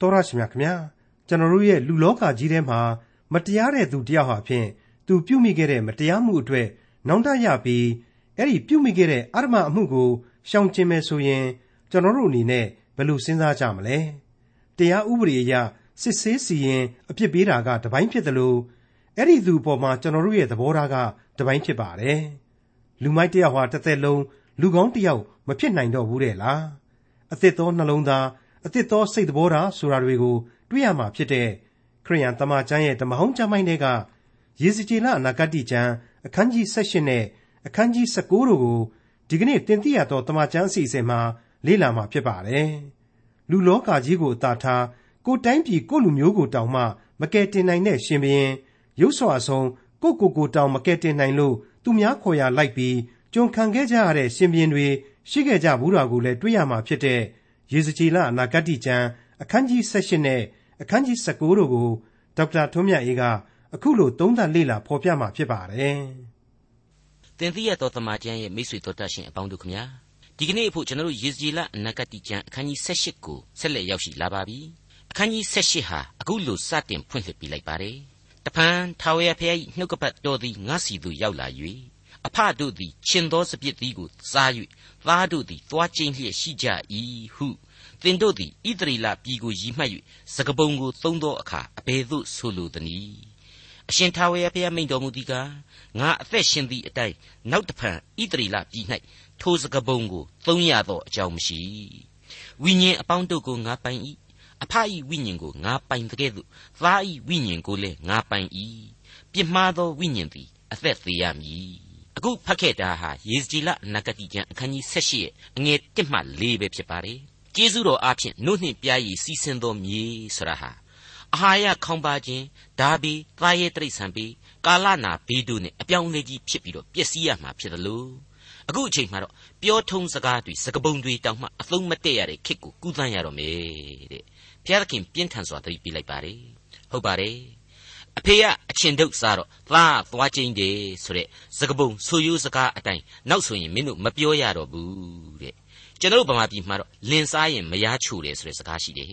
တော်ရရှိမြခင်ဗျာကျွန်တော်တို့ရဲ့လူလောကကြီးထဲမှာမတရားတဲ့သူတယောက်ဟာဖြင့်သူပြုမိခဲ့တဲ့မတရားမှုအတွက်နောင်တရပြီးအဲ့ဒီပြုမိခဲ့တဲ့အဓမ္မအမှုကိုရှောင်ကျဉ်မယ်ဆိုရင် ကျွန်တော်တို့အနေနဲ့ဘယ်လိုစဉ်းစားကြမလဲတရားဥပဒေအရစစ်ဆေးစီရင်အပြစ်ပေးတာကတပိုင်းဖြစ်တယ်လို့အဲ့ဒီသူပေါ်မှာကျွန်တော်တို့ရဲ့သဘောထားကတပိုင်းဖြစ်ပါတယ်လူမိုက်တယောက်ဟာတစ်သက်လုံးလူကောင်းတယောက်မဖြစ်နိုင်တော့ဘူးတဲ့လားအသစ်သောနှလုံးသား အသစ်သောစိတ်သဘောထားဆိုတာတွေကို တွေ့ရမှာဖြစ်တဲ့ခရိယန်တမန်ကျမ်းရဲ့ဓမ္မဟောင်းကျမ်းပိုင်းတွေကယေဇကျေလအနာဂတိကျမ်းအခန်းကြီး16နဲ့အခန်းကြီး19တို့ကိုဒီကနေ့တင်ပြရတော့တမန်ကျမ်းအစီအစဉ်မှာလေ့လာမှာဖြစ်ပါတယ်။လူလောကကြီးကိုတာထားကိုတိုင်းပြည်ကိုလူမျိုးကိုတောင်မှမကယ်တင်နိုင်တဲ့ရှင်ဘုရင်ရုပ်စွာအဆုံးကိုကိုကိုတောင်မကယ်တင်နိုင်လို့သူများခေါ်ရလိုက်ပြီးကျွန်ခံခဲ့ကြရတဲ့ရှင်ဘုရင်တွေရှိခဲ့ကြဘူးတာကိုလည်းတွေ့ရမှာဖြစ်တဲ့ ရေစကြည်လအနာဂတိကျမ်းအခန်းကြီး16နဲ့အခန်းကြီး19တို့ကိုဒေါက်တာထွန်းမြတ်အေးကအခုလိုသုံးသပ်လေ့လာဖော်ပြမှာဖြစ်ပါတယ်။တင်ပြရသောတမန်ကျမ်းရဲ့မိတ်ဆွေတို့တတ်ရှင်အပေါင်းတို့ခမညာဒီကနေ့အဖို့ကျွန်တော်တို့ရေစကြည်လအနာဂတိကျမ်းအခန်းကြီး16ကိုဆက်လက်ရောက်ရှိလာပါပြီ။အခန်းကြီး16ဟာအခုလိုစတင်ဖွင့်လှစ်ပြလိုက်ပါတယ်။တဖန်ထာဝရဘုရား၏နှုတ်ကပတ်တော်သည်ငါစီသို့ရောက်လာ၍ အဖတို့သည်ရှင်သောစပြစ်သီးကိုစား၍သားတို့သည်သွားကျိန်လျက်ရှိကြ၏ဟုသင်တို့သည်ဣသရေလပြည်ကိုရည်မှတ်၍စကပုံကိုသုံးသောအခါအဘယ်သို့ဆိုလိုသနည်းအရှင်ထာဝရဘုရားမိန့်တော်မူသည်ကားငါအသက်ရှင်သည့်အတိုင်းနောက်တဖန်ဣသရေလပြည်၌ထိုစကပုံကိုသုံးရသောအကြောင်းမရှိဝိညာဉ်အပေါင်းတို့ကိုငါပိုင်၏အဖ၏ဝိညာဉ်ကိုငါပိုင်တဲ့ကဲ့သို့သား၏ဝိညာဉ်ကိုလည်းငါပိုင်၏ပြစ်မှားသောဝိညာဉ်သည်အသက်သေးရမည် အခုဖတ်ခဲ့တာဟာယေဇကြည်လနဂတိကျမ်းအခန်းကြီး16ရဲ့အငယ်1မှ4ပဲဖြစ်ပါတယ်ကျေးဇူးတော်အားဖြင့်နှုတ်နှင့်ပြားရည်စီးဆင်းသောမြေဆိုတာဟာအာဟာရခေါင်းပါခြင်းဓာဘီသားရဲတိရစ္ဆာန်ဘီကာလနာဘေးတို့နဲ့အပြောင်းလဲကြီးဖြစ်ပြီးတော့ပျက်စီးရမှာဖြစ်တယ်လို့အခုအချိန်မှာတော့ပြောထုံးစကားတွေစကပုံတွေတောင်မှအသုံးမတည့်ရတဲ့ခစ်ကိုကူးသန်းရတော့မယ်တဲ့ဘုရားသခင်ပြင်းထန်စွာသတိပေးလိုက်ပါတယ်ဟုတ်ပါတယ် အဖေကအချင်းတုတ်စားတော့သားသွားချင်းတယ်ဆိုတဲ့စကပုံဆိုရိုးစကားအတိုင်းနောက်ဆိုရင်မင်းတို့မပြောရတော့ဘူးတဲ့ကျွန်တော်ဗမာပြည်မှာတော့လင်စားရင်မရချိုတယ်ဆိုတဲ့စကားရှိတယ်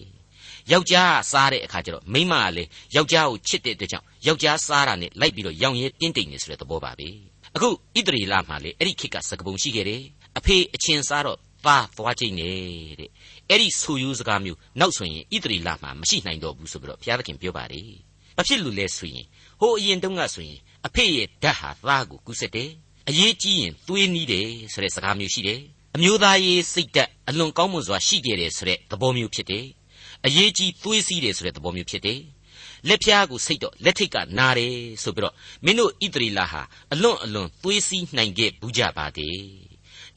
ယောက်ျားစားတဲ့အခါကျတော့မိန်းမကလည်းယောက်ျားကိုချစ်တဲ့အတွက်ကြောင့်ယောက်ျားစားတာနဲ့လိုက်ပြီးတော့ရောင်ရဲတင်းတိမ်နေဆိုတဲ့သဘောပါပဲအခုဣတရီလာမှာလေအဲ့ဒီခေတ်ကစကပုံရှိခဲ့တယ်အဖေအချင်းစားတော့သားသွားချင်းနေတဲ့အဲ့ဒီဆိုယူစကားမျိုးနောက်ဆိုရင်ဣတရီလာမှာမရှိနိုင်တော့ဘူးဆိုပြီးတော့ဘုရားသခင်ပြောပါတယ် ဘာဖြစ်လို့လဲဆိုရင်ဟိုအရင်တုန်းကဆိုရင်အဖေရဲ့ဓာတ်ဟာသားကိုကူးစက်တယ်အရေးကြီးရင်သွေးနီးတယ်ဆိုတဲ့စကားမျိုးရှိတယ်အမျိုးသားရေးစိတ်ဓာတ်အလွန်ကောင်းမွန်စွာရှိခဲ့တယ်ဆိုတဲ့သဘောမျိုးဖြစ်တယ်အရေးကြီးသွေးစီးတယ်ဆိုတဲ့သဘောမျိုးဖြစ်တယ်လက်ဖျားကိုစိတ်တော့လက်ထိတ်ကနာတယ်ဆိုပြီးတော့မင်းတို့ဣသရေလဟာအလွန်အလွန်သွေးစီးနိုင်ခဲ့ဘူးကြပါတယ်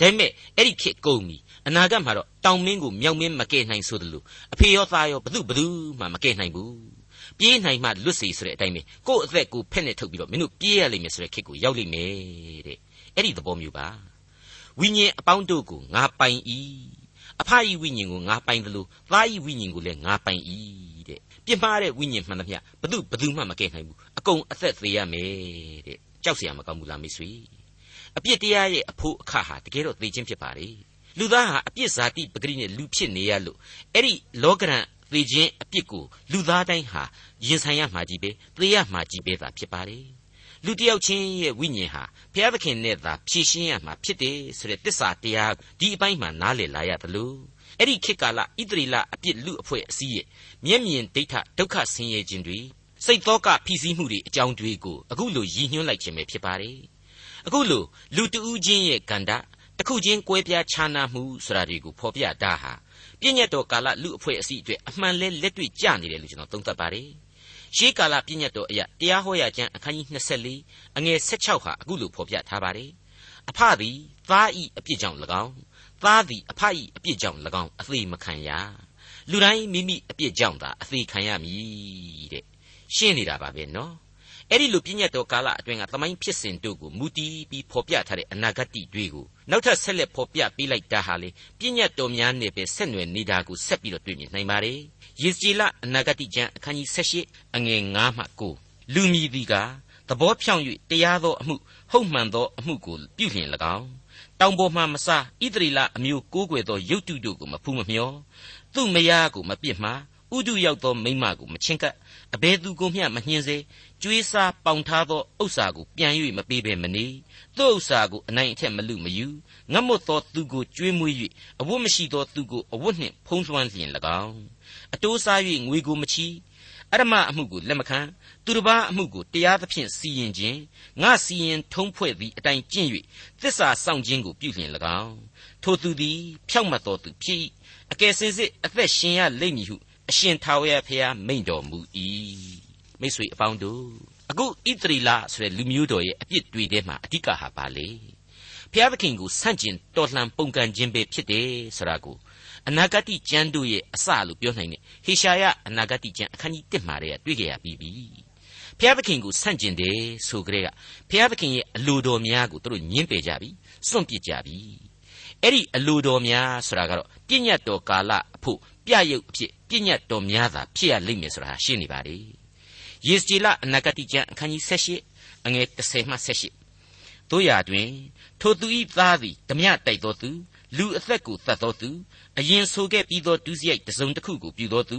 ဒါပေမဲ့အဲ့ဒီခေတ်ကုန်ပြီအနာဂတ်မှာတော့တောင်မင်းကိုမြောက်မင်းမကယ်နိုင်ဆိုသလိုအဖေရောသားရောဘသူဘသူမှမကယ်နိုင်ဘူး ပြေးနိုင်မှလွတ်စေဆိုတဲ့အတိုင်းပဲကိုယ့်အသက်ကိုဖက်နဲ့ထုတ်ပြီးတော့မင်းတို့ပြေးရလိမ့်မယ်ဆိုတဲ့ခေတ်ကိုရောက်လိမ့်မယ်တဲ့အဲ့ဒီသဘောမျိုးပါဝိညာဉ်အပေါင်းတို့ကိုငါပိုင်၏အဖအီဝိညာဉ်ကိုငါပိုင်တယ်လို့သားဤဝိညာဉ်ကိုလည်းငါပိုင်၏တဲ့ပြစ်မှားတဲ့ဝိညာဉ်မှန်သမျှဘသူဘသူမှမကဲနိုင်ဘူးအကုန်အသက်သေးရမယ်တဲ့ကြောက်เสียမကောင်းဘူးလားမိတ်ဆွေအပြစ်တရားရဲ့အဖို့အခါဟာတကယ်တော့သိချင်းဖြစ်ပါလေလူသားဟာအပြစ်ဇာတိပဂရိနဲ့လူဖြစ်နေရလို့အဲ့ဒီလောကရန် သေခြင်းအပြစ်ကိုလူသားတိုင်းဟာရင်ဆိုင်ရမှာကြီးပဲသေရမှာကြီးပဲသာဖြစ်ပါတယ်လူတယောက်ချင်းရဲ့ဝိညာဉ်ဟာဘုရားသခင်နဲ့သာဖြည့်ရှင်းရမှာဖြစ်တယ်ဆိုတဲ့တစ္ဆာတရားဒီအပိုင်းမှာနားလည်လာရတယ်လို့အဲ့ဒီခေတ်ကာလဣသရေလအပြစ်လူအဖွဲ့အစည်းရဲ့မျက်မြင်ဒိဋ္ဌဒုက္ခဆင်းရဲခြင်းတွေစိတ်သောကဖိစီးမှုတွေအကြောင်းတွေကိုအခုလိုရည်ညွှန်းလိုက်ခြင်းပဲဖြစ်ပါတယ်အခုလိုလူတဦးချင်းရဲ့ကန္တာ တစ်ခုချင်းကွဲပြားခြားနားမှုဆိုတာတွေကိုဖော်ပြတာဟာပြည့်ညတ်တော်ကာလလူအဖွဲ့အစည်းအတွက်အမှန်လဲလက်တွေ့ကြနေတယ်လို့ကျွန်တော်သုံးသပ်ပါတယ်ရှေးကာလပြည့်ညတ်တော်အရာတရားဟောရာကျမ်းအခန်းကြီး24အငယ်16ဟာအခုလိုဖော်ပြထားပါတယ်အဖသည်သားဤအပြစ်ကြောင့်၎င်းသားသည်အဖဤအပြစ်ကြောင့်၎င်းအသေးမခံရလူတိုင်းမိမိအပြစ်ကြောင့်သာအသေးခံရမည်တဲ့ရှင်းနေတာပါပဲနော် အဲ့ဒီလိုပြည့်ညတ်တော်ကာလအတွင်းကသမိုင်းဖြစ်စဉ်တို့ကိုမူတည်ပြီးဖော်ပြထားတဲ့အနာဂတ်တွေကိုနောက်ထပ်ဆက်လက်ဖော်ပြပေးလိုက်တာဟာလေပြည့်ညတ်တော်များနဲ့ပဲဆက်နွယ်နေတာကိုဆက်ပြီးတော့တွေ့မြင်နိုင်ပါတယ်ယေစီလအနာဂတိကျမ်းအခန်းကြီး78အငယ်9မှ9လူမြည်သည်ကသဘောဖြောင့်၍တရားသောအမှုဟုတ်မှန်သောအမှုကိုပြုလျင်၎င်းတောင်ပေါ်မှမစားဣသရေလအမျိုးကိုးကွယ်သောရုပ်တုတို့ကိုမဖူးမမျောသူ့မယားကိုမပြစ်မှာ ဥဒုရောက်သောမိမကိုမချင်းကပ်အဘယ်သူကိုမျှမနှင်းစေကျွေးစားပေါင်ထားသောဥစ္စာကိုပြန်၍မပေးဘဲမနေသူ့ဥစ္စာကိုအနိုင်အထက်မလူမယူငတ်မွတ်သောသူကိုကျွေးမွေး၍အဝတ်မရှိသောသူကိုအဝတ်နှင့်ဖုံးလွှမ်းလျင်၎င်းအတိုးစား၍ငွေကိုမချီအရမအမှုကိုလက်မခံသူတစ်ပါးအမှုကိုတရားသဖြင့်စီရင်ခြင်းငါစီရင်ထုံးဖွဲ့သည့်အတိုင်းကျင့်၍သစ္စာစောင့်ခြင်းကိုပြုလျင်၎င်းထိုသူသည်ဖြောက်မတ်တော်သူဖြစ်အကယ်စင်စစ်အသက်ရှင်ရလိမ့်မည်ဟု အရှင်ထာဝရဘုရားမိန့်တော်မူ၏မိတ်ဆွေအပေါင်းတို့အခုဣသရီလဆိုတဲ့လူမျိုးတော်ရဲ့အပြစ်တွေထဲမှာအဓိကဟာပါလေဘုရားသခင်ကိုဆန့်ကျင်တော်လှန်ပုန်ကန်ခြင်းပဲဖြစ်တယ်ဆိုတာကိုအနာဂတ်ကျမ်းတို့ရဲ့အစလို့ပြောနိုင်တဲ့ဟေရှာယအနာဂတ်ကျမ်းအခန်းကြီး1မှာတည်းကတွေ့ကြရပြီးပြီဘုရားသခင်ကိုဆန့်ကျင်တယ်ဆိုကြတဲ့ကဘုရားသခင်ရဲ့အလိုတော်များကိုသူတို့ညှင်းပယ်ကြပြီစွန့်ပစ်ကြပြီအဲ့ဒီအလိုတော်များဆိုတာကတော့ပြည့်ညတ်တော်ကာလအဖို့ပြရုပ်အဖြစ် ပြည့်ညတ်တော်များသာဖြစ်ရလိမ့်မယ်ဆိုတာရှင်းနေပါလေယေစကြည်လအနာဂတိကျမ်းအခန်းကြီး78အငယ်30မှ78တို့ရာတွင် ထိုသူဤသားသည်ဓမြတိုက်သောသူ လူအသက်ကိုတတ်သောသူအရင်ဆိုခဲ့ပြီးသောဒုစရိုက်တစ်စုံတစ်ခုကိုပြုသောသူ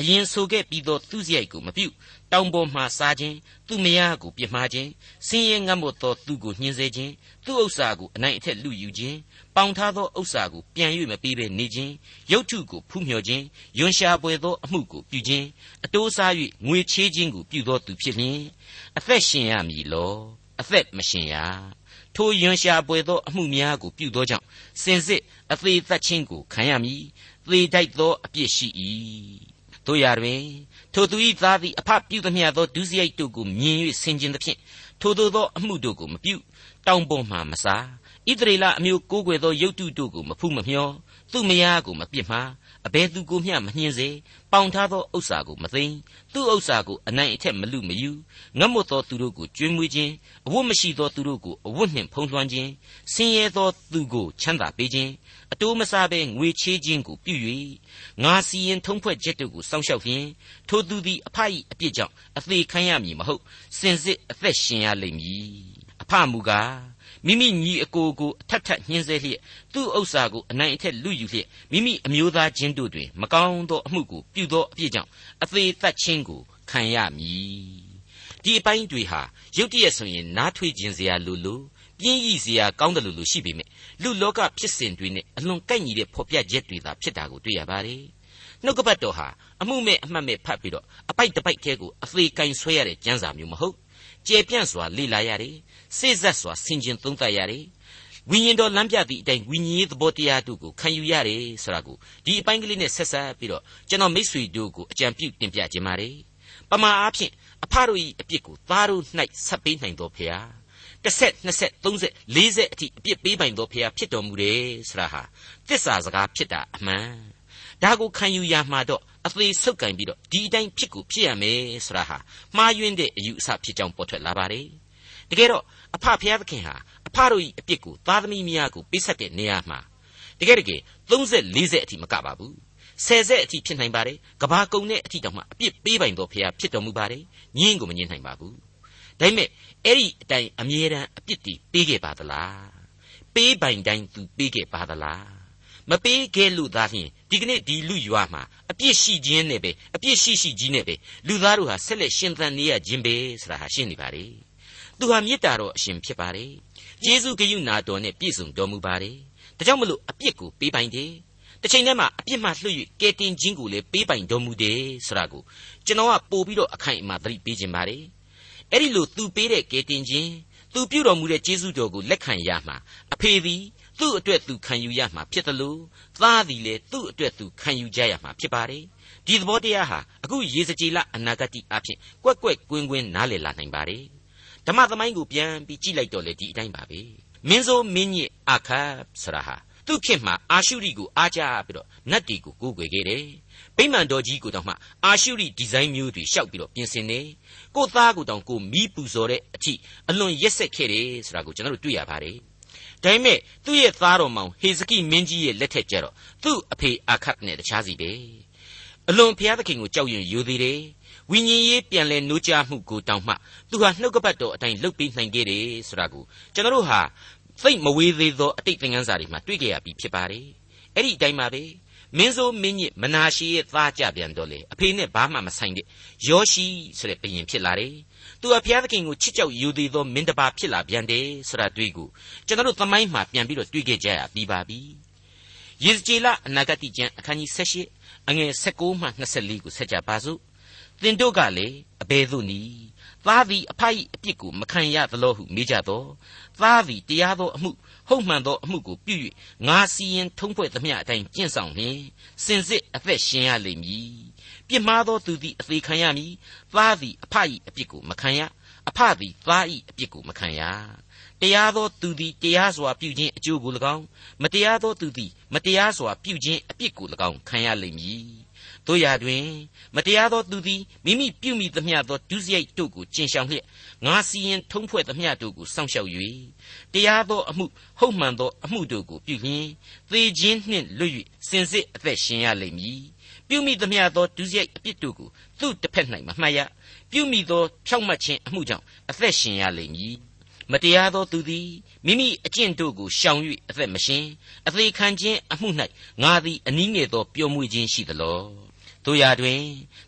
အရင်ဆိုခဲ့ပြီးသောသူစရိုက်ကိုမပြုတောင်ပေါ်မှစားခြင်းသူမယားကိုပြစ်မှားခြင်းဆင်းရဲငတ်မွတ်သောသူကိုညှင်းဆဲခြင်းသူဥစ္စာကိုအနိုင်အထက်လူယူခြင်းပေါင်ထားသောဥစ္စာကိုပြန်၍မပေးဘဲနေခြင်းရုပ်ထုကိုဖူးမြော်ခြင်းယွန်ရှာပွေသောအမှုကိုပြုခြင်းအတိုးစား၍ငွေချေးခြင်းကိုပြုသောသူဖြစ်လျင်အသက်ရှင်ရမည်လောအသက်မရှင်ရ ထိုယွန်ရှာပွေသောအမှုများကိုပြုသောကြောင့်စင်စစ်အသေးသက်ခြင်းကိုခံရမည်သေတိုက်သောအပြစ်ရှိ၏တို့ရတွင်ထိုသူ၏သားသည်အဖပြုသမျှသောဒုစရိုက်တို့ကိုမြင်၍ဆင်ခြင်သဖြင့်ထိုသို့သောအမှုတို့ကိုမပြုတောင်ပေါ်မှမစားဣသရေလအမျိုးကိုးကွယ်သောယုတ်တုတို့ကိုမဖူးမမျောသူ့မယားကိုမပြစ်မှား အဘယ်သူကိုမျှမနှင်းစေပေါင်ထားသောဥစ္စာကိုမသိမ်းသူ့ဥစ္စာကိုအနိုင်အထက်မလူမယူငတ်မွတ်သောသူတို့ကိုကျွေးမွေးခြင်းအဝတ်မရှိသောသူတို့ကိုအဝတ်နှင့်ဖုံးလွှမ်းခြင်းဆင်းရဲသောသူကိုချမ်းသာပေးခြင်းအတိုးမစားဘဲငွေချေးခြင်းကိုပြု၍ငါစီရင်ထုံးဖွဲ့ချက်တို့ကိုစောင့်ရှောက်လျင်ထိုသူသည်အဖ၏အပြစ်ကြောင့်အသေးခံရမည်မဟုတ်စင်စစ်အသက်ရှင်ရလိမ့်မည်အဖမူကား မိမိညီအကိုကိုအထက်ထက်ညှင်းဆဲလျက်သူ့ဥစ္စာကိုအနိုင်အထက်လူယူလျက်မိမိအမျိုးသားချင်းတို့တွင်မကောင်းသောအမှုကိုပြုသောအပြစ်ကြောင့်အသေးသက်ခြင်းကိုခံရမည်ဒီအပိုင်းတွေဟာရုတ်တရက်ဆိုရင်နားထွေးခြင်းစရာလိုလိုပြင်းရည်စရာကောင်းတယ်လို့လို့ရှိပေမဲ့လူလောကဖြစ်စဉ်တွေနဲ့အလွန်ကိုက်ညီတဲ့ဖော်ပြချက်တွေသာဖြစ်တာကိုတွေ့ရပါတယ်နှုတ်ကပတ်တော်ဟာအမှုမဲ့အမှတ်မဲ့ဖတ်ပြီးတော့အပိုက်တပိုက်သေးကိုအသေးကင်ဆွဲရတဲ့ကျမ်းစာမျိုးမဟုတ်ကြဲပြန့်စွာလေ့လာရတယ် စိတ်ဆက်စွာဆင်ခြင်သုံးသပ်ရတယ်ဝိညာဉ်တော်လမ်းပြသည့်အတိုင်းဝိညာဉ်ရေးသဘောတရားတို့ကိုခံယူရတယ်ဆိုတာကိုဒီအပိုင်းကလေးနဲ့ဆက်ဆက်ပြီးတော့ကျွန်တော်မိတ်ဆွေတို့ကိုအကြံပြုတင်ပြခြင်းပါတယ်ပမာအားဖြင့်အဖတို့၏အပြစ်ကိုသားတို့၌ဆက်ပေးနိုင်တော်ဖရာတစ်ဆက်နှစ်ဆက်သုံးဆက်လေးဆက်အထိအပြစ်ပေးပိုင်တော်ဖရာဖြစ်တော်မူတယ်ဆိုတာဟာသစ္စာစကားဖြစ်တာအမှန်ဒါကိုခံယူရမှာတော့အသေးဆုပ်ကင်ပြီးတော့ဒီအတိုင်းဖြစ်ကိုဖြစ်ရမယ်ဆိုတာဟာမှားယွင်းတဲ့အယူအဆဖြစ်ကြောင်းပေါ်ထွက်လာပါတယ် တကယ်တော့အဖဖျားသခင်ဟာအဖတို့၏အပြစ်ကိုသားသမီးများကိုပေးဆက်တဲ့နေရာမှာတကယ်တကယ်30 40အထိမကပါဘူးဆယ်ဆက်အထိဖြစ်နိုင်ပါတယ်ကဘာကုံတဲ့အထိတောင်မှအပြစ်ပေးပိုင်တော်ဖရာဖြစ်တော်မူပါတယ်ညင်းကိုမညင်းနိုင်ပါဘူးဒါပေမဲ့အဲ့ဒီအတိုင်းအမြဲတမ်းအပြစ်တီပေးခဲ့ပါသလားပေးပိုင်တိုင်းသူပေးခဲ့ပါသလားမပေးခဲ့လို့သားဖြင့်ဒီကနေ့ဒီလူရွာမှာအပြစ်ရှိခြင်းနဲ့ပဲအပြစ်ရှိရှိကြီးနဲ့ပဲလူသားတို့ဟာဆက်လက်ရှင်သန်နေရခြင်းပဲဆိုတာဟာရှင်းနေပါလေ သူဟာမေတ္တာတော်အရှင်ဖြစ်ပါတယ်ယေရှုဂရုဏာတော်နဲ့ပြည့်စုံတော်မူပါတယ်ဒါကြောင့်မလို့အပြစ်ကိုပေးပိုင်တယ်တစ်ချိန်တည်းမှာအပြစ်မှလွှတ်၍ကယ်တင်ခြင်းကိုလည်းပေးပိုင်တော်မူတယ်ဆိုတာကိုကျွန်တော်ကပို့ပြီးတော့အခိုင်အမာသတိပေးခြင်းပါတယ်အဲ့ဒီလိုသူပေးတဲ့ကယ်တင်ခြင်းသူပြုတော်မူတဲ့ကျေးဇူးတော်ကိုလက်ခံရမှာအဖေသည်သူ့အတွက်သူခံယူရမှာဖြစ်တယ်လို့သားသည်လည်းသူ့အတွက်သူခံယူကြရမှာဖြစ်ပါတယ်ဒီသဘောတရားဟာအခုရေစကြည်လအနာဂတ်အဖြစ်ကွက်ကွက်ကွင်းကွင်းနားလည်လာနိုင်ပါတယ် ဓမ္မသမိုင်းကိုပြန်ပြီးကြည့်လိုက်တော့လေဒီအတိုင်းပါပဲမင်းဆိုးမင်းညစ်အခါဆိုတာဟာသူ့ခေတ်မှာအာရှုရိကိုအားကြပြီးတော့နတ်တီကိုကိုးကွယ်ခဲ့တယ်ဗိမာန်တော်ကြီးကိုတောင်မှအာရှုရိဒီဇိုင်းမျိုးတွေရှောက်ပြီးတော့ပြင်ဆင်နေကိုသားကိုတောင်ကိုမီးပူဇော်တဲ့အထိအလွန်ရက်ဆက်ခဲ့တယ်ဆိုတာကိုကျွန်တော်တို့တွေ့ရပါတယ်ဒါပေမဲ့သူ့ရဲ့သားတော်မောင်ဟေဇကိမင်းကြီးရဲ့လက်ထက်ကျတော့သူ့အဖေအာခတ်နဲ့တခြားစီပဲ အလွန်ဘုရားသခင်ကိုကြောက်ရွံ့ယူသေးတယ်ဝိညာဉ်ရေးပြန်လဲနှိုးကြမှုကိုတောင်မှသူဟာနှုတ်ကပတ်တော်အတိုင်းလှုပ်ပြီးနိုင်ခဲ့တယ်ဆိုတာကိုကျွန်တော်တို့ဟာသိမဝေးသေးသောအတိတ်သင်ခန်းစာတွေမှာတွေ့ကြရပြီးဖြစ်ပါတယ်အဲ့ဒီအတိုင်းပါပဲမင်းဆိုးမင်းညစ်မနာရှိရဲ့သားကြပြန်တော့လေအဖေနဲ့ဘာမှမဆိုင်တဲ့ယောရှိဆိုတဲ့ဘယင်ဖြစ်လာတယ်သူအဖျားသခင်ကိုချစ်ကြောက်ယူသေးသောမင်းတပါဖြစ်လာပြန်တယ်ဆိုတာတွေ့ကိုကျွန်တော်တို့သမိုင်းမှာပြန်ပြီးတော့တွေ့ခဲ့ကြရပြီးပါပြီယေဇကျေလအနာဂတိကျမ်းအခန်းကြီး78 အငယ်16မှ24ကိုဆက်ကြပါစို့သင်တို့ကလည်းအဘယ်သို့နည်းသားသည်အဖ၏အပြစ်ကိုမခံရသလိုဟုမေးကြတော့သားသည်တရားသောအမှုဟုတ်မှန်သောအမှုကိုပြု၍ငါစီရင်ထုံးဖွဲ့သမျှအတိုင်းကျင့်ဆောင်လျင်စင်စစ်အသက်ရှင်ရလိမ့်မည် ပြစ်မှားသောသူသည်အသေးခံရမည်သားသည်အဖ၏အပြစ်ကိုမခံရအဖသည်သား၏အပြစ်ကိုမခံရတရားသောသူသည်တရားစွာပြုခြင်းအကျိုးကို၎င်းမတရားသောသူသည်မတရားစွာပြုခြင်းအပြစ်ကို၎င်းခံရလိမ့်မည်တို့ရာတွင်မတရားသောသူသည်မိမိပြုမိသမျှသောဒုစရိုက်တို့ကိုကျင့်ဆောင်လျက်ငါစီရင်ထုံးဖွဲ့သမျှတို့ကိုစောင့်ရှောက်၍တရားသောအမှုဟုတ်မှန်သောအမှုတို့ကိုပြုလျင်သေခြင်းနှင့်လွတ်၍စင်စစ်အသက်ရှင်ရလိမ့်မည် ပြုမိသမျှသောဒုစရိုက်အပြစ်တို့ကိုသူ့တစ်ဖက်၌မမှတ်ရပြုမိသောဖြောက်မှတ်ခြင်းအမှုကြောင့်အသက်ရှင်ရလိမ့်မည်မတရားသောသူသည်မိမိအကျင့်တို့ကိုရှောင်၍အသက်မရှင်အသေးခံခြင်းအမှု၌ငါသည်အနည်းငယ်သောပျော်မွေ့ခြင်းရှိသလောတို့ရာတွင်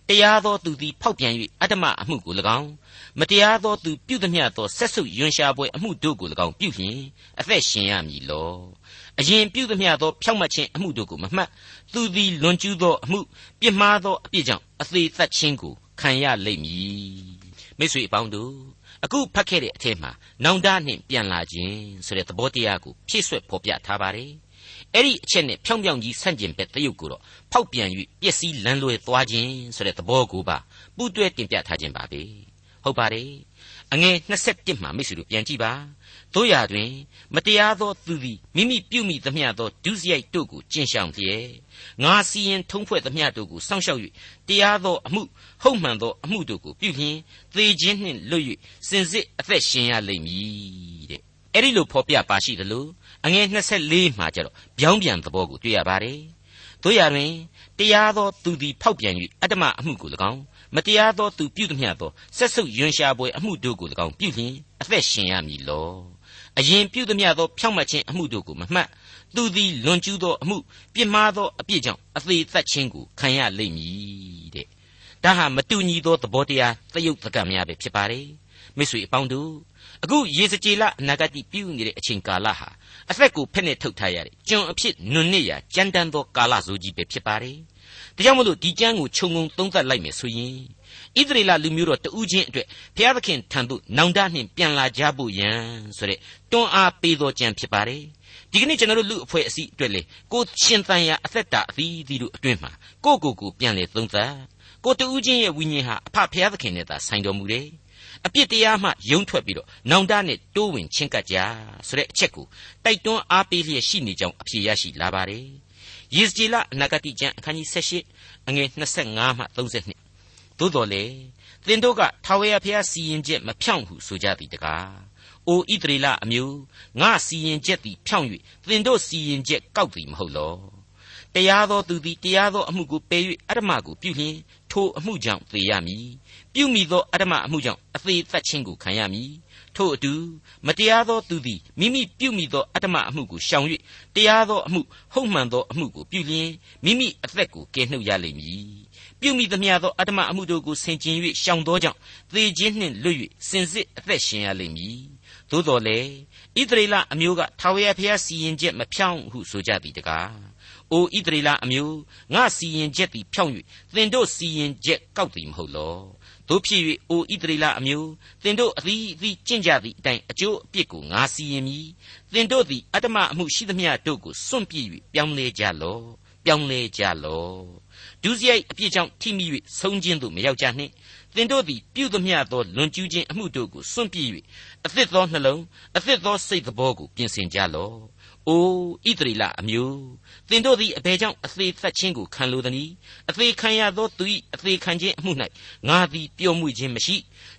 တရားသောသူသည်ဖောက်ပြန်၍အတ္တမအမှုကို၎င်း မတရားသောသူပြုသည်မျှသောဆက်ဆုပ်ယွန်ရှာပွဲအမှုတို့ကို၎င်းပြုလျင်အသက်ရှင်ရမည်လောအရင်ပြုသည်မျှသောဖြောက်မှတ်ခြင်းအမှုတို့ကိုမမှတ်သူသည်လွန်ကျူးသောအမှုပြစ်မှားသောအပြစ်ကြောင့်အသေးသက်ခြင်းကိုခံရလိမ့်မည်မိတ်ဆွေအပေါင်းတို့အခုဖတ်ခဲ့တဲ့အထက်မှာနောင်တနှင့်ပြန်လာခြင်းဆိုတဲ့သဘောတရားကိုဖြည့်ဆွက်ဖော်ပြထားပါတယ်အဲ့ဒီအချက်နဲ့ဖြောင်းဖြောင်းကြီးဆန့်ကျင်ဘက်တရုတ်ကိုတော့ဖောက်ပြန်၍ပျက်စီးလန်းလွဲသွားခြင်းဆိုတဲ့သဘောကိုပါပူးတွဲတင်ပြထားခြင်းပါပဲ ဟုတ်ပါတယ်အငယ်27မှာမိတ်ဆွေတို့ပြန်ကြည့်ပါတို့ရာတွင် မတရားသောသူသည်မိမိပြုမိသမျှသောဒုစရိုက်တို့ကိုကျင့်ဆောင်လျက်ငါစီရင်ထုံးဖွဲ့သမျှတို့ကိုစောင့်ရှောက်၍တရားသောအမှုဟုတ်မှန်သောအမှုတို့ကိုပြုလျင်သေခြင်းနှင့်လွတ်၍စင်စစ်အသက်ရှင်ရလိမ့်မည်တဲ့အဲ့ဒီလိုဖော်ပြပါရှိသလိုအငယ်24မှာကျတော့ပြောင်းပြန်သဘောကိုတွေ့ရပါတယ်တို့ရတွင်တရားသောသူသည်ဖောက်ပြန်၍အတ္တမအမှုကို၎င်း မတရားသောသူပြုသည်မျှသောဆက်ဆုပ်ယွန်ရှာပွဲအမှုတို့ကို၎င်းပြုလျင်အသက်ရှင်ရမည်လောအရင်ပြုသည်မျှသောဖြောင့်မတ်ခြင်းအမှုတို့ကိုမမှတ်သူသည်လွန်ကျူးသောအမှုပြစ်မှားသောအပြစ်ကြောင့်အသေးသက်ခြင်းကိုခံရလိမ့်မည်တဲ့ဒါဟာမတူညီသောသဘောတရားသရုပ်သကံများပဲဖြစ်ပါတယ်မိတ်ဆွေအပေါင်းတို့အခုရေစကြည်လအနာဂတ်ပြုနေတဲ့အချိန်ကာလဟာအသက်ကိုဖက်နဲ့ထုတ်ထားရတဲ့ကျွန်အဖြစ်နွန်နစ်ရာကြမ်းတမ်းသောကာလဆိုကြီးပဲဖြစ်ပါတယ် ဒါကြောင့်မလို့ဒီကျမ်းကိုခြုံငုံသုံးသပ်လိုက်မယ်ဆိုရင်ဣသရေလလူမျိုးတော်တဦးချင်းအတွက်ဘုရားသခင်ထံသို့နောင်တနှင့်ပြန်လာကြဖို့ယံဆိုတဲ့တွန်းအားပေးသောကျမ်းဖြစ်ပါတယ်ဒီကနေ့ကျွန်တော်တို့လူအဖွဲ့အစည်းအတွက်လေကိုရှင်သန်ရာအသက်တာအသီးသီးတို့အတွင်းမှာကိုကိုကိုပြန်လေသုံးသပ်ကိုတူးချင်းရဲ့ဝိညာဉ်ဟာအဖဖျားသခင်နဲ့သာဆိုင်တော်မူတယ်အပြစ်တရားမှယုံထွက်ပြီးတော့နောင်တနဲ့တိုးဝင်ချင်းကပ်ကြဆိုတဲ့အချက်ကိုတိုက်တွန်းအားပေးလျက်ရှိနေကြောင်းအဖြေရရှိလာပါတယ် ယေဇကျေလအနာဂတိကျမ်းအခန်းကြီး78အငယ်25မှ32သို့တော်လေသင်တို့ကထာဝရဘုရားစီရင်ချက်မဖြောင့်ဟုဆိုကြသည်တကားအိုဣသရေလအမျိုးငါစီရင်ချက်သည်ဖြောင့်၍သင်တို့စီရင်ချက်ကောက်သည်မဟုတ်လောတရားသောသူသည်တရားသောအမှုကိုပယ်၍အတ္တမကိုပြုလျင်ထိုအမှုကြောင့်သေရမည်ပြုမိသောအတ္တမအမှုကြောင့်အသေးသက်ခြင်းကိုခံရမည် ထို့အတူမတရားသောသူသည်မိမိပြုမိသောအတ္တမအမှုကိုရှောင်၍တရားသောအမှုဟုတ်မှန်သောအမှုကိုပြုလျင်မိမိအသက်ကိုကယ်နှုတ်ရလိမ့်မည်ပြုမိသမျှသောအတ္တမအမှုတို့ကိုဆင်ခြင်၍ရှောင်သောကြောင့်သေခြင်းနှင့်လွတ်၍စင်စစ်အသက်ရှင်ရလိမ့်မည်သို့တော်လေဣသရေလအမျိုးကထာဝရဘုရားစီရင်ချက်မဖြောင့်ဟုဆိုကြသည်တကား။အိုဣသရေလအမျိုးငါစီရင်ချက်သည်ဖြောင့်၍သင်တို့စီရင်ချက်ကောက်သည်မဟုတ်လော။ တို့ဖြစ်၍အိုဣသရေလအမျိုးသင်တို့အသီးအသီးကျင့်ကြသည့်အတိုင်းအကျိုးအပြစ်ကိုငါစီရင်မည်။သင်တို့သည်အတ္တမအမှုရှိသမျှတို့ကိုစွန့်ပစ်၍ပြောင်းလဲကြလော့။ပြောင်းလဲကြလော့။ဒုစရိုက်အပြစ်ကြောင့်ထိမိ၍ဆုံးခြင်းသို့မရောက်ကြနှင့်။သင်တို့သည်ပြုသမျှသောလွန်ကျူးခြင်းအမှုတို့ကိုစွန့်ပစ်၍အသစ်သောနှလုံးအသစ်သောစိတ်သဘောကိုပြင်ဆင်ကြလော့။ အိုဣသရေလအမျိုးသင်တို့သည်အဘယ်ကြောင့်အသေးသက်ခြင်းကိုခံလိုသနည်းအသေးခံရသောသူ၏အသေးခံခြင်းအမှု၌ငါသည်ပျော်မွေ့ခြင်းမရှိ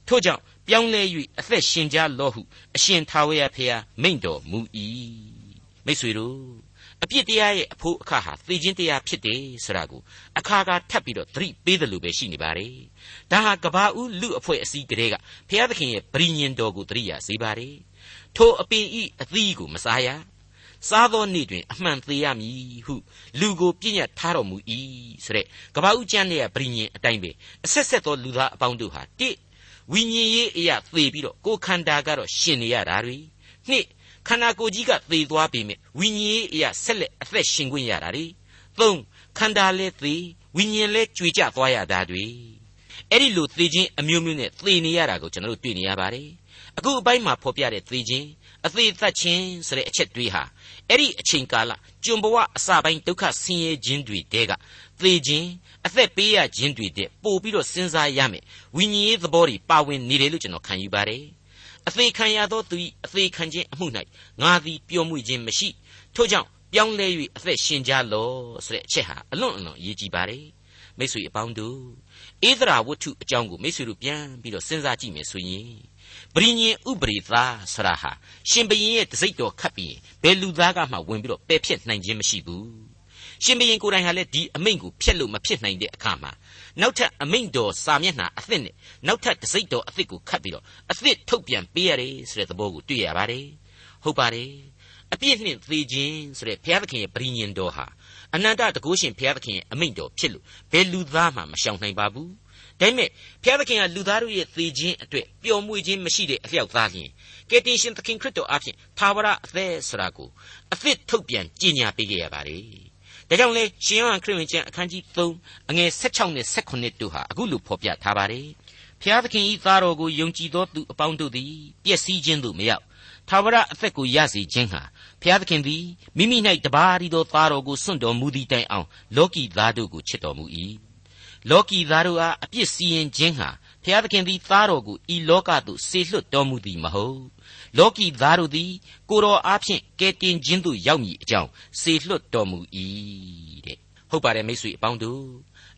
ထို့ကြောင့်ပြောင်းလဲ၍အသက်ရှင်ကြလော့ဟုအရှင်ထာဝရဘုရားမိန့်တော်မူ၏မိတ်ဆွေတို့အပြစ်တရားရဲ့အဖို့အခါဟာသေခြင်းတရားဖြစ်တယ်ဆိုတာကိုအခါခါထပ်ပြီးတော့သတိပေးတယ်လို့ပဲရှိနေပါတယ်။ဒါဟာကဘာဦးလူအဖွဲ့အစည်းကလေးကဘုရားသခင်ရဲ့ဗြိညင်တော်ကိုသတိရစေပါတယ်။ထိုအပင်ဤအသီးကိုမစားရ စားသောနေ့တွင် အမှန်သေရမည်ဟုလူကိုပြည့်ညတ်ထားတော်မူ၏ဆိုတဲ့ကပ္ပဦးကျမ်းရဲ့ဗြိညင်အတိုင်းပဲအဆက်ဆက်သောလူသားအပေါင်းတို့ဟာတိဝိညာဉ်ရေးအရာသေပြီးတော့ကိုယ်ခန္ဓာကတော့ရှင်နေရတာတွေနှစ်ခန္ဓာကိုယ်ကြီးကသေသွားပြီမြဝိညာဉ်ရေးအရာဆက်လက်အသက်ရှင်ခွင့်ရတာတွေသုံးခန္ဓာလည်းသေဝိညာဉ်လည်းကြွေကြသွားရတာတွေအဲ့ဒီလိုသေခြင်းအမျိုးမျိုးနဲ့သေနေရတာကိုကျွန်တော်တို့တွေ့နေရပါတယ်အခုအပိုင်းမှာဖော်ပြတဲ့သေခြင်း အသေးသက်ခြင်းဆိုတဲ့အချက်တွေးဟာအဲ့ဒီအချိန်ကာလကျွန်ဘဝအစပိုင်းဒုက္ခဆင်းရဲခြင်းတွေတဲကသေခြင်းအသက်ပေးရခြင်းတွေတဲ့ပို့ပြီးတော့စဉ်းစားရမယ်ဝိညာဉ်ရေးသဘောတွေပါဝင်နေတယ်လို့ကျွန်တော်ခံယူပါတယ်အသေးခံရသောသူ၏အသေးခံခြင်းအမှု၌ငါသည်ပျော်မွေ့ခြင်းမရှိထို့ကြောင့်ပြောင်းလဲ၍အသက်ရှင်ကြလောဆိုတဲ့အချက်ဟာအလွန်အလွန်အရေးကြီးပါတယ်မိတ်ဆွေအပေါင်းတို့ဧဒရာဝတ္ထုအကြောင်းကိုမိတ်ဆွေတို့ပြန်ပြီးတော့စဉ်းစားကြည့်မယ်ဆိုရင် ပရိညင်ဥပရိသာဆရာဟာရှင်ဘရင်ရဲ့တစိ့တော်ခတ်ပြီးဘယ်လူသားကမှဝင်ပြီးတော့ပယ်ဖြစ်နိုင်ခြင်းမရှိဘူးရှင်ဘရင်ကိုယ်တိုင်ဟာလည်းဒီအမိန့်ကိုဖျက်လို့မဖြစ်နိုင်တဲ့အခါမှာနောက်ထပ်အမိန့်တော်စာမျက်နှာအသစ်နဲ့နောက်ထပ်တစိ့တော်အသစ်ကိုခတ်ပြီးတော့အသစ်ထုတ်ပြန်ပေးရတယ်ဆိုတဲ့သဘောကိုတွေ့ရပါတယ်ဟုတ်ပါတယ်အပြည့်နှင့်သေခြင်းဆိုတဲ့ဘုရားသခင်ရဲ့ပရိညင်တော်ဟာ အနန္တတကုရှင်ဘုရားသခင်ရဲ့အမိန့်တော်ဖြစ်လို့ဘယ်လူသားမှမရှောင်နိုင်ပါဘူးဒါပေမဲ့ဘုရားသခင်ကလူသားတို့ရဲ့သေခြင်းအတွက်ပျော်မွေ့ခြင်းမရှိတဲ့အလျောက်သားလျင်ကယ်တင်ရှင်သခင်ခရစ်တော်အဖင်သာဝရအသက်ဆိုတာကိုအသစ်ထုတ်ပြန်ကြီးညာပေးခဲ့ရပါတယ်ဒါကြောင့်လေရှင်ယောဟန်ခရစ်ဝင်ကျမ်းအခန်းကြီး3အငယ်16နဲ့18တို့ဟာအခုလိုဖော်ပြထားပါတယ်ဖျားသခင်ဤသားတော်ကိုယုံကြည်သောသူအပေါင်းတို့သည်ပျက်စီးခြင်းသို့မရောက်သာဝရအသက်ကိုရစေခြင်းဟာ ဖျားသခင်သည်မိမိ၌တပါးရီသောသားတော်ကိုစွန့်တော်မူသည့်တိုင်အောင်လောကီသားတို့ကိုချစ်တော်မူ၏လောကီသားတို့အားအပြစ်စီရင်ခြင်းဟာဖျားသခင်သည်သားတော်ကိုဤလောကသို့ဆေလွတ်တော်မူသည်မဟုတ်လောကီသားတို့သည်ကိုတော်အားဖြင့်ကယ်တင်ခြင်းသို့ရောက်မည်အကြောင်းဆေလွတ်တော်မူ၏တဲ့ဟုတ်ပါတယ်မိတ်ဆွေအပေါင်းတို့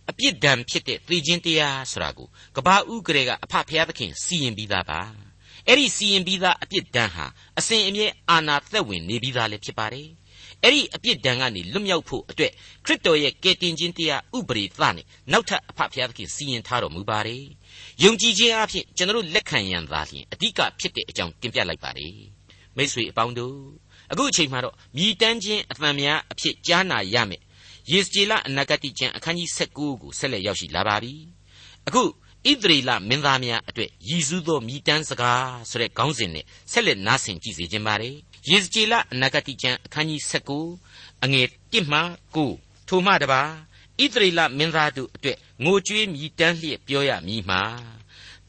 အပြစ်ဒဏ်ဖြစ်တဲ့သေခြင်းတရားဆိုတာကိုကဘာဥကရေကအဖဖျားသခင်စီရင်ပြီးသားပါ အဲ့ဒီစီရင်ပြီးသားအပြစ်ဒဏ်ဟာအစဉ်အမြဲအာနာသက်ဝင်နေပြီးသားလည်းဖြစ်ပါတယ်အဲ့ဒီအပြစ်ဒဏ်ကနေလွတ်မြောက်ဖို့အတွက်ခရစ်တော်ရဲ့ကယ်တင်ခြင်းတရားဥပရိသနဲ့နောက်ထပ်အဖဖျားသခင်စီရင်ထားတော်မူပါတယ်ယုံကြည်ခြင်းအဖြစ်ကျွန်တော်လက်ခံရန်သာလျှင်အဓိကဖြစ်တဲ့အကြောင်းတင်ပြလိုက်ပါတယ်မိတ်ဆွေအပေါင်းတို့အခုအချိန်မှာတော့မြည်တမ်းခြင်းအသံများအဖြစ်ကြားနာရမယ်ယေစကြည်လအနာဂတိကျမ်းအခန်းကြီး19ကိုဆက်လက်ရောက်ရှိလာပါပြီအခု ဣသရေလမင်းသားများအတွက်ရည်စူးသောမြည်တမ်းစကားဆိုတဲ့ခေါင်းစဉ်နဲ့ဆက်လက်နားဆင်ကြည့်စေခြင်းပါတယ်ယေဇကျေလအနာဂတိကျမ်းအခန်းကြီး19အငယ်1မှ9ထိုမှတပါဣသရေလမင်းသားတို့အတွက်ငိုကြွေးမြည်တမ်းလျက်ပြောရမည်မှာ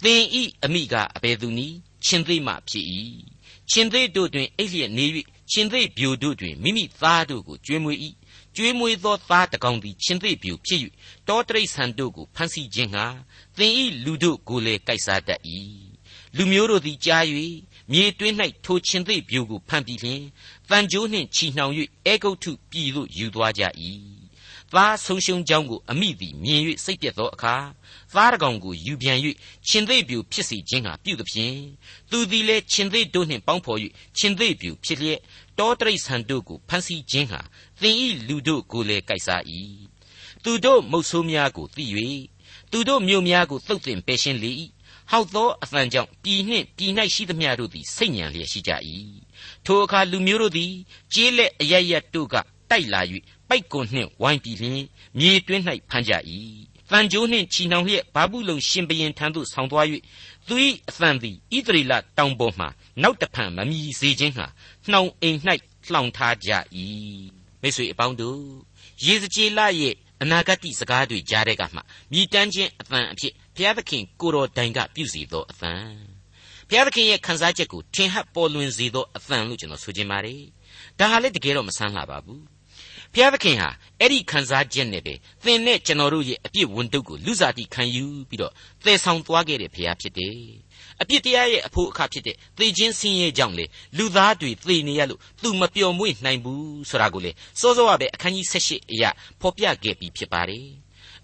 သင်ဤအမိကအဘယ်သူနည်းရှင်သေးမှဖြစ်၏ရှင်သေးတို့တွင်အိပ်လျက်နေ၍ ရှင်သေးပြိုတို့တွင်မိမိသားတို့ကိုကျွေးမွေး၏ကျွေးမွေးသောသားတကောင်သည်ရှင်သေးပြိုဖြစ်၍တောတရိษံတို့ကိုဖမ်းဆီးခြင်းဟာသင်ဤလူတို့ကိုလည်းကိုက်စားတတ်၏လူမျိုးတို့သည်ကြား၍မြေတွင်း၌ထိုချင်းသိပြိုကိုဖန်ပြီးလျှင်တန်ကြိုးနှင့်ချီနှောင်၍အေဂုတ်ထုပြည်သို့ယူသွားကြ၏ သားဆုံးရှုံးကြောင်းကိုအမိသည်မြင်၍စိတ်ပြတ်သောအခါသားတကောင်ကိုယူပြန်၍ချင်းသိပြိုဖြစ်စေခြင်းဟာပြုသဖြင့်သူသည်လည်းချင်းသိတို့နှင့်ပေါင်းဖော်၍ချင်းသိပြိုဖြစ်လျက်တောတရိษံတို့ကိုဖန်ဆီးခြင်းဟာသင်ဤလူတို့ကိုလည်းကိုက်စား၏သူတို့မုတ်ဆိုးများကိုသိ၍သူတို့မြို့များကိုသုတ်သင်ပယ်ရှင်းလေ၏ဟောက်သောအသံကြောင့်ပြည်နှင့်ပြည်၌ရှိသမျှတို့သည်စိတ်ညံလျက်ရှိကြ၏ထိုအခါလူမျိုးတို့သည်ကြေးလက်အရရတို့ကတိုက်လာ၍ ပိုက်ကွန်နှင့်ဝိုင်းပြီးလျှင်မြေတွင်း၌ဖမ်းကြ၏တန်ကြိုးနှင့်ချီနှောင်လျက်ဘာဘူးလုံရှင်ဘရင်ထံသို့ဆောင်သွား၍သူ၏အသံသည်ဣသရေလတောင်ပေါ်မှနောက်တဖန်မမြည်စေခြင်းဟာနှောင်အိမ်၌လှောင်ထားကြ၏မိတ်ဆွေအပေါင်းတို့ယေဇကျေလရဲ့အနာဂတ်စကားတွေကြားတဲ့ကမှမြည်တမ်းခြင်းအသံအဖြစ်ဘုရားသခင်ကိုတော်တိုင်ကပြုစီသောအသံဘုရားသခင်ရဲ့ခံစားချက်ကိုထင်ဟပ်ပေါ်လွင်စေသောအသံလို့ကျွန်တော်ဆိုချင်ပါတယ်ဒါဟာလည်းတကယ်တော့မဆန်းလှပါဘူး ဘုရားသခင်ဟာအဲ့ဒီခံစားချက်နဲ့ပဲသင်နဲ့ကျွန်တော်တို့ရဲ့အပြစ်ဝန်တုပ်ကိုလူစားတိခံယူပြီးတော့သယ်ဆောင်သွားခဲ့တဲ့ဘုရားဖြစ်တယ်အပြစ်တရားရဲ့အဖို့အခါဖြစ်တဲ့သေခြင်းဆင်းရဲကြောင့်လေလူသားတွေသေနေရလို့သူမပျော်မွေ့နိုင်ဘူးဆိုတာကိုလေစောစောကပဲအခန်းကြီး78အရာဖော်ပြခဲ့ပြီးဖြစ်ပါတယ်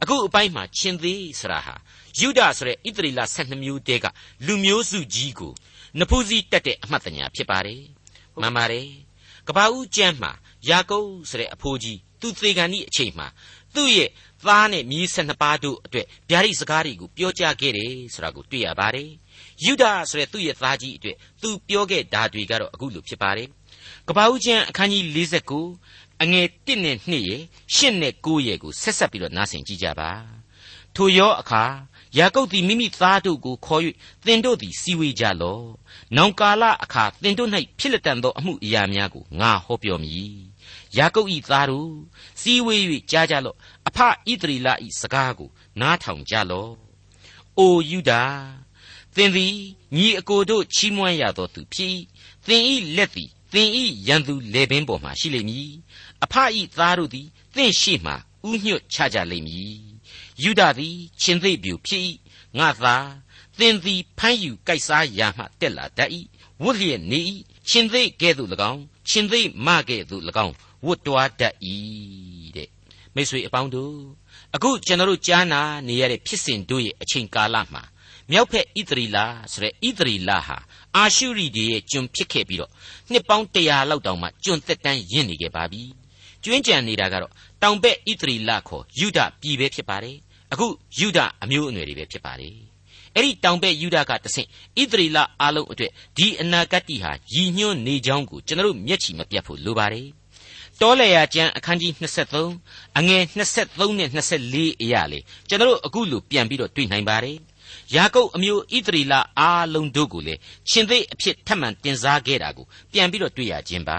အခုအပိုင်းမှာရှင်သေးဆရာဟာယုဒဆိုတဲ့ဣသရေလ12မျိုးတဲကလူမျိုးစုကြီးကိုနဖူးစည်းတက်တဲ့အမှတ်တညာဖြစ်ပါတယ်မှန်ပါတယ်ကဘာဦးကျမ်းမှာ ယာကုပ်ဆိုတဲ့အဖိုးကြီးသူသေကန်ဤအချိန်မှာသူ့ရဲ့သားနဲ့မြေး၁၂ပါးတို့အတွက်ဗျာဒိတ်စကားတွေကိုပြောကြားခဲ့တယ်ဆိုတာကိုတွေ့ရပါတယ်ယုဒဆိုတဲ့သူ့ရဲ့သားကြီးအတွက်သူပြောခဲ့တာတွေကတော့အခုလိုဖြစ်ပါတယ်ကပ္ပဦးကျမ်းအခန်းကြီး49အငယ်1နဲ့2ရဲ့8နဲ့9ရဲ့ကိုဆက်ဆက်ပြီးတော့နားဆင်ကြည့်ကြပါထိုရောအခါ ယာကုပ်သည်မိမိသားတို့ကိုခေါ်၍သင်တို့သည်စီဝေကြလော့။နောင်ကာလအခါသင်တို့၌ဖြစ်လက်တန်သောအမှုအရာများကိုငါဟောပြောမည်။ယာကုပ်၏သားတို့စီဝေ၍ကြားကြလော့။အဖဣသရီလ၏စကားကိုနားထောင်ကြလော့။အိုယူဒာသင်သည်ညီအကိုတို့ချီးမွမ်းရသောသူဖြစ်၏။သင်၏လက်သည်သင်၏ရန်သူလေပင်ပေါ်မှာရှိလိမ့်မည်။အဖ၏သားတို့သည်သင်ရှိမှဥညွတ်ချကြလိမ့်မည်။ ယူဒသည်ရှင်သေပြူဖြစ်၏ငါသာသင်သည်ဖမ်းယူကြိုက်စားရာမှတက်လာတတ်၏ဝတ်လျက်နေ၏ရှင်သေကဲ့သို့၎င်းရှင်သေမကဲ့သို့၎င်းဝတ်တွားတတ်၏တဲ့မိတ်ဆွေအပေါင်းတို့အခုကျွန်တော်တို့ကြားနာနေရတဲ့ဖြစ်စဉ်တို့ရဲ့အချိန်ကာလမှာမြောက်ဖက်ဣသရီလာဆိုတဲ့ဣသရီလာဟာအာရှုရိတွေရဲ့ကျွန်ဖြစ်ခဲ့ပြီးတော့နှစ်ပေါင်း100လောက်တောင်မှကျွန်သက်တမ်းရင့်နေခဲ့ပါပြီကျွင်းကြံနေတာကတော့တောင်ဘက်ဣသရီလခေါ်ယူဒပြည်ပဲဖြစ်ပါတယ် အခုယူဒအမျိုးအနွယ်တွေပဲဖြစ်ပါတယ်အဲ့ဒီတောင်ဘက်ယူဒကတဆင့်ဣသရေလအားလုံးအတွက်ဒီအနာဂတ်တိဟာရည်ညွှန်းနေကြောင်းကိုကျွန်တော်မျက်ခြေမပြတ်ဖို့လိုပါတယ်တောလေယာကျမ်းအခန်းကြီး23အငယ်23နဲ့24အရာလေကျွန်တော်အခုလိုပြန်ပြီးတော့တွေ့နိုင်ပါတယ်ယာကုပ်အမျိုးဣသရေလအားလုံးတို့ကိုလည်းရှင်သေအဖြစ်ထပ်မံတင်စားခဲ့တာကိုပြန်ပြီးတော့တွေ့ရခြင်းပါ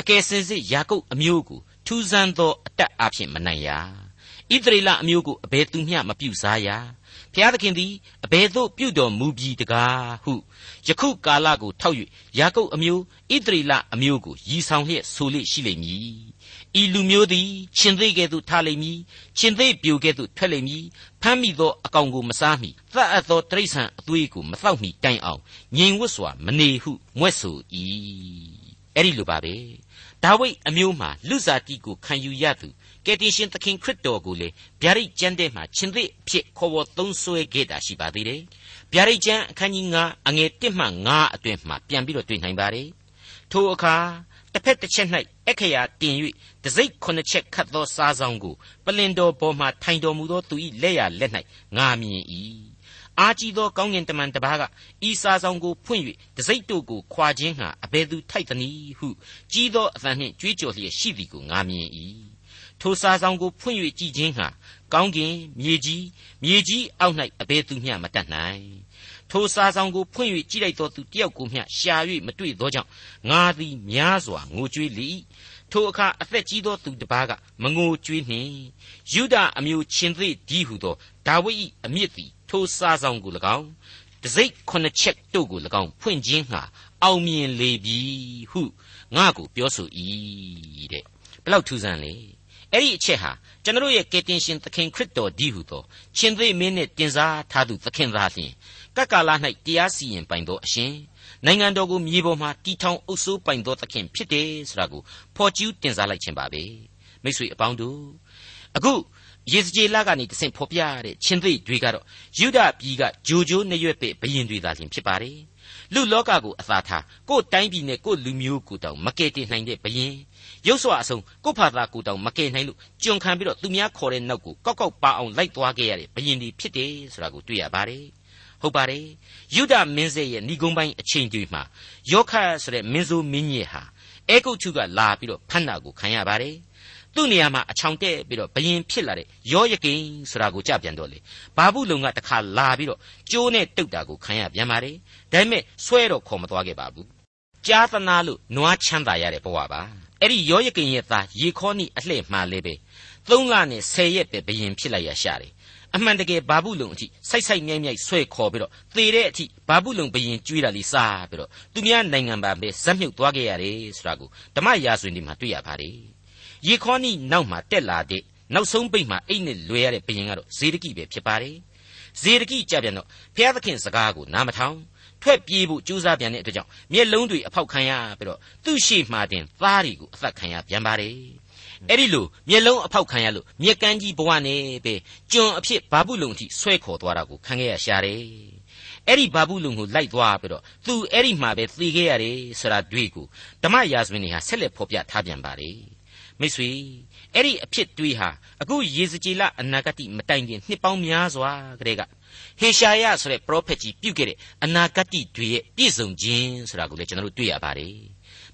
အကယ်စင်စစ်ယာကုပ်အမျိုးကိုထူးဆန်းသောအတတ်အဖြစ်မနိုင်ရာ ဣသရေလအမျိုးကိုအဘယ်သူမျှမပြုစားရဖျားသခင်သည်အဘယ်သို့ပြုတော်မူပြီးတကားဟုယခုကာလကိုထောက်၍ယာကုပ်အမျိုးဣသရေလအမျိုးကိုရည်ဆောင်လျက်ဆိုလိရှိလိမ့်မည်ဤလူမျိုးသည်ရှင်သေးကဲ့သို့ထားလိမ့်မည်ရှင်သေးပြိုကဲ့သို့ထွက်လိမ့်မည်ဖမ်းမိသောအကောင်ကိုမစားမီသတ်အပ်သောတိရစ္ဆာန်အသွေးကိုမသောက်မီတိုင်အောင်ငြိမ်ဝတ်စွာမနေဟုမွဲ့ဆို၏အဲ့ဒီလိုပါပဲဒါဝိဒ်အမျိုးမှာလူစားတိကိုခံယူရသူ ကယ်တင်ရှင်သခင်ခရစ်တော်ကိုလေဗျာဒိတ်ကျမ်းထဲမှာရှင်သေအဖြစ်ခေါ်ဝေါ်သုံးဆွဲခဲ့တာရှိပါသေးတယ်။ဗျာဒိတ်ကျမ်းအခန်းကြီး9အငယ်1မှ9အတွင်မှာပြန်ပြီးတော့တွေ့နိုင်ပါတယ်။ထိုအခါတစ်ဖက်တစ်ချက်၌အခရာတင်၍တစိ့ခုနှစ်ချက်ခတ်သောစားဆောင်ကိုပလင်တော်ပေါ်မှထိုင်တော်မူသောသူ၏လက်ရလက်၌ငါမြင်၏။အာကြီးသောကောင်းကင်တမန်တစ်ပါးကဤစားဆောင်ကိုဖွင့်၍တစိ့တို့ကိုခွာခြင်းဟာအဘယ်သူထိုက်သနည်းဟုကြီးသောအသံနှင့်ကြွေးကြော်လျက်ရှိသည်ကိုငါမြင်၏ ထိုစာဆောင်ကိုဖွင့်၍ကြည်ခြင်းဟာကောင်းကင်မြေကြီးမြေကြီးအောက်၌အဘယ်သူမျှမတတ်နိုင်ထိုစာဆောင်ကိုဖွင့်၍ကြည်လိုက်သောသူတယောက်ကိုမျှရှာ၍မတွေ့သောကြောင့်ငါသည်များစွာငိုကြွေးလိထိုအခါအသက်ကြီးသောသူတစ်ပါးကမငိုကြွေးနှင့်ယူဒအမျိုးချင်းသေးဒီဟုသောဒါဝိဒ်၏အမြင့်သည်ထိုစာဆောင်ကို၎င်းတစိ့ခုနှစ်ချက်တို့ကို၎င်းဖွင့်ခြင်းဟာအောင်မြင်လေပြီဟုငါကိုပြောဆို၏တဲ့ဘလောက်ထူးဆန်းလေ အဲ့ဒီအချက်ဟာကျွန်တော်ရဲ့ကယ်တင်ရှင်သခင်ခရစ်တော်ဒီဟုသောရှင်သေမင်းနဲ့တင်စားထားသူသခင်သားလျှင်ကကလာ၌တရားစီရင်ပိုင်သောအရှင်နိုင်ငံတော်ကိုမြေပေါ်မှာတီထောင်အုပ်စိုးပိုင်သောသခင်ဖြစ်တယ်ဆိုတာကိုဖော်ကျူးတင်စားလိုက်ခြင်းပါပဲမိတ်ဆွေအပေါင်းတို့အခုယေစကျေလကနေတဆင့်ဖော်ပြရတဲ့ချင်းသိတွေကတော့ယူဒပြည်ကဂျိုဂျိုနှရွက်ပဲဘယင်တွေသာလျှင်ဖြစ်ပါတယ်လူလောကကိုအသာထားကိုယ်တိုင်းပြည်နဲ့ကိုယ်လူမျိုးကိုတောင်မကယ်တင်နိုင်တဲ့ဘယင် ရုပ်စွာအဆုံးကိုယ့်ဖာသာကိုတောင်မကယ်နိုင်လို့ကြုံခံပြီးတော့သူများခေါ်တဲ့နောက်ကိုကောက်ကောက်ပါအောင်လိုက်သွားခဲ့ရတဲ့ဘယင်ဒီဖြစ်တယ်ဆိုတာကိုတွေ့ရပါတယ်ဟုတ်ပါတယ်ယုဒမင်းစေရဲ့ဏိဂုံးပိုင်းအချိန်တွေမှာယောခတ်ဆိုတဲ့မင်းဆိုးမင်းကြီးဟာအဲဂုတ်ထုကလာပြီးတော့ဖမ်းတာကိုခံရပါတယ်သူ့နေရာမှာအချောင်တဲ့ပြီးတော့ဘယင်ဖြစ်လာတဲ့ယောယကိန်ဆိုတာကိုကြပြန်တော့လေဘာဘူးလုံကတခါလာပြီးတော့ကျိုးနဲ့တုတ်တာကိုခံရပြန်ပါတယ်ဒါပေမဲ့ဆွဲတော့ခေါ်မသွားခဲ့ပါဘူးကြားသနာလို့နွားချမ်းသာရတဲ့ဘဝပါ အဲ့ဒီယောယကိန်ရဲ့သားရေခေါနိအလှဲ့မှားလေးပဲသုံးလနဲ့ဆယ်ရက်ပဲဘယင်ဖြစ်လိုက်ရရှာတယ်အမှန်တကယ်ဘာဘူးလုံအထိစိုက်စိုက်မြိုက်မြိုက်ဆွဲခေါ်ပြီးတော့သေတဲ့အထိဘာဘူးလုံဘယင်ကျွေးတာလေးစားပြီးတော့သူများနိုင်ငံပါပဲဇက်မြုပ်သွားခဲ့ရတယ်ဆိုတာကိုဓမ္မရာဇဝင်ဒီမှာတွေ့ရပါတယ်ယေခေါနိနောက်မှာတက်လာတဲ့နောက်ဆုံးပိတ်မှာအိတ်နဲ့လွယ်ရတဲ့ဘယင်ကတော့ဇေဒကိပဲဖြစ်ပါတယ်ဇေဒကိကြပြန်တော့ဘုရားသခင်စကားကိုနားမထောင် ထွက်ပြေးဖို့ကြိုးစားပြန်တဲ့အတွက်ကြောင့်မျက်လုံးတွေအဖောက်ခံရပြီးတော့သူ့ရှေ့မှာတင်သားတွေကိုအသက်ခံရပြန်ပါတယ်အဲ့ဒီလိုမျက်လုံးအဖောက်ခံရလို့မျက်ကန်းကြီးဘဝနဲ့ပဲကျွန်အဖြစ်ဘာဘူးလုံအထိဆွဲခေါ်သွားတာကိုခံခဲ့ရရှာတယ်အဲ့ဒီဘာဘူးလုံကိုလိုက်သွားပြီးတော့သူအဲ့ဒီမှာပဲသေခဲ့ရတယ်ဆိုတာတွေ့ကိုဓမ္မရာဇဝင်တွေဟာဆက်လက်ဖော်ပြထားပြန်ပါတယ်မိတ်ဆွေ အဲ့ဒီအဖြစ်တွေးဟာအခုယေဇကျေလအနာဂတိမတိုင်ခင်နှစ်ပေါင်းများစွာကတည်းကဟေရှာယဆိုတဲ့ပရောဖက်ကြီးပြုခဲ့တဲ့အနာဂတ်တွေရဲ့ပြည့်စုံခြင်းဆိုတာကိုလည်းကျွန်တော်တို့တွေ့ရပါတယ်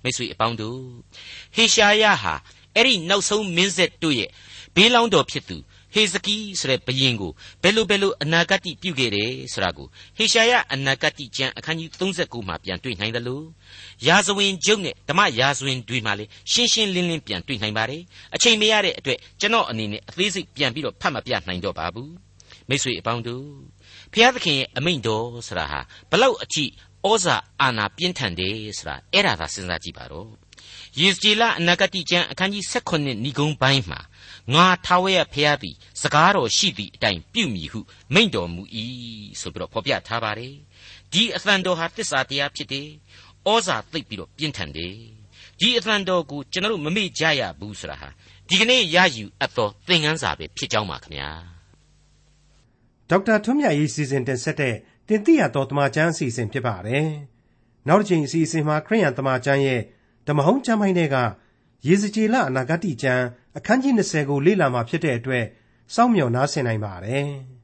မိတ်ဆွေအပေါင်းတို့ဟေရှာယဟာအဲ့ဒီနောက်ဆုံးမင်းဆက်တို့ရဲ့ဘေးလောင်းတော်ဖြစ်သူ ဟေဇကိဆိုတဲ့ဘုရင်ကိုဘယ်လိုဘယ်လိုအနာဂတ်ပြုခဲ့တယ်ဆိုတာကိုဟေရှာယအနာဂတ်ကျမ်းအခန်းကြီး39မှာပြန်တွေ့နိုင်တယ်လို့ရာဇဝင်ကျုပ်နဲ့ဓမ္မရာဇဝင်တွေမှာလေရှင်းရှင်းလင်းလင်းပြန်တွေ့နိုင်ပါတယ်အချိန်မရတဲ့အတွက်ကျွန်တော်အနေနဲ့အသေးစိတ်ပြန်ပြီးတော့ဖတ်မပြနိုင်တော့ပါဘူးမိတ်ဆွေအပေါင်းတို့ဖျားသခင်ရဲ့အမိန့်တော်ဆိုတာဟာဘလောက်အထိဩဇာအာဏာပြင်းထန်တယ်ဆိုတာအဲ့ဒါသာစဉ်းစားကြည့်ပါတော့ ယေဇကျေလအနာဂတိကျမ်းအခန်းကြီး16ဏီကုန်းပိုင်းမှာငါထာဝရဘုရားသည်စကားတော်ရှိသည့်အတိုင်းပြုမည်ဟုမိန့်တော်မူ၏ဆိုပြီးတော့ဖော်ပြထားပါတယ်ဒီအသံတော်ဟာတစ္ဆာတရားဖြစ်တယ်ဩဇာသိပ်ပြီးတော့ပြင်းထန်တယ်ဒီအသံတော်ကိုကျွန်တော်တို့မမေ့ကြရဘူးဆိုတာဟာဒီကနေ့ရယူအပ်သောသင်ခန်းစာပဲဖြစ်ကြောင်းပါခင်ဗျာဒေါက်တာထွန်းမြတ်ရေးစီစဉ်တင်ဆက်တဲ့တင်ပြတော်တမချန်းအစီအစဉ်ဖြစ်ပါတယ်နောက်တစ်ချိန်အစီအစဉ်မှာခရိယန်တမချန်းရဲ့ ဓမ္မဟောင်းကျမ်းပိုင်းတွေကရေစကြည်လအနာဂတိကျမ်းအခန်းကြီး20ကိုလေ့လာမှာဖြစ်တဲ့အတွက်စောင့်မျှော်နားဆင်နိုင်ပါတယ်။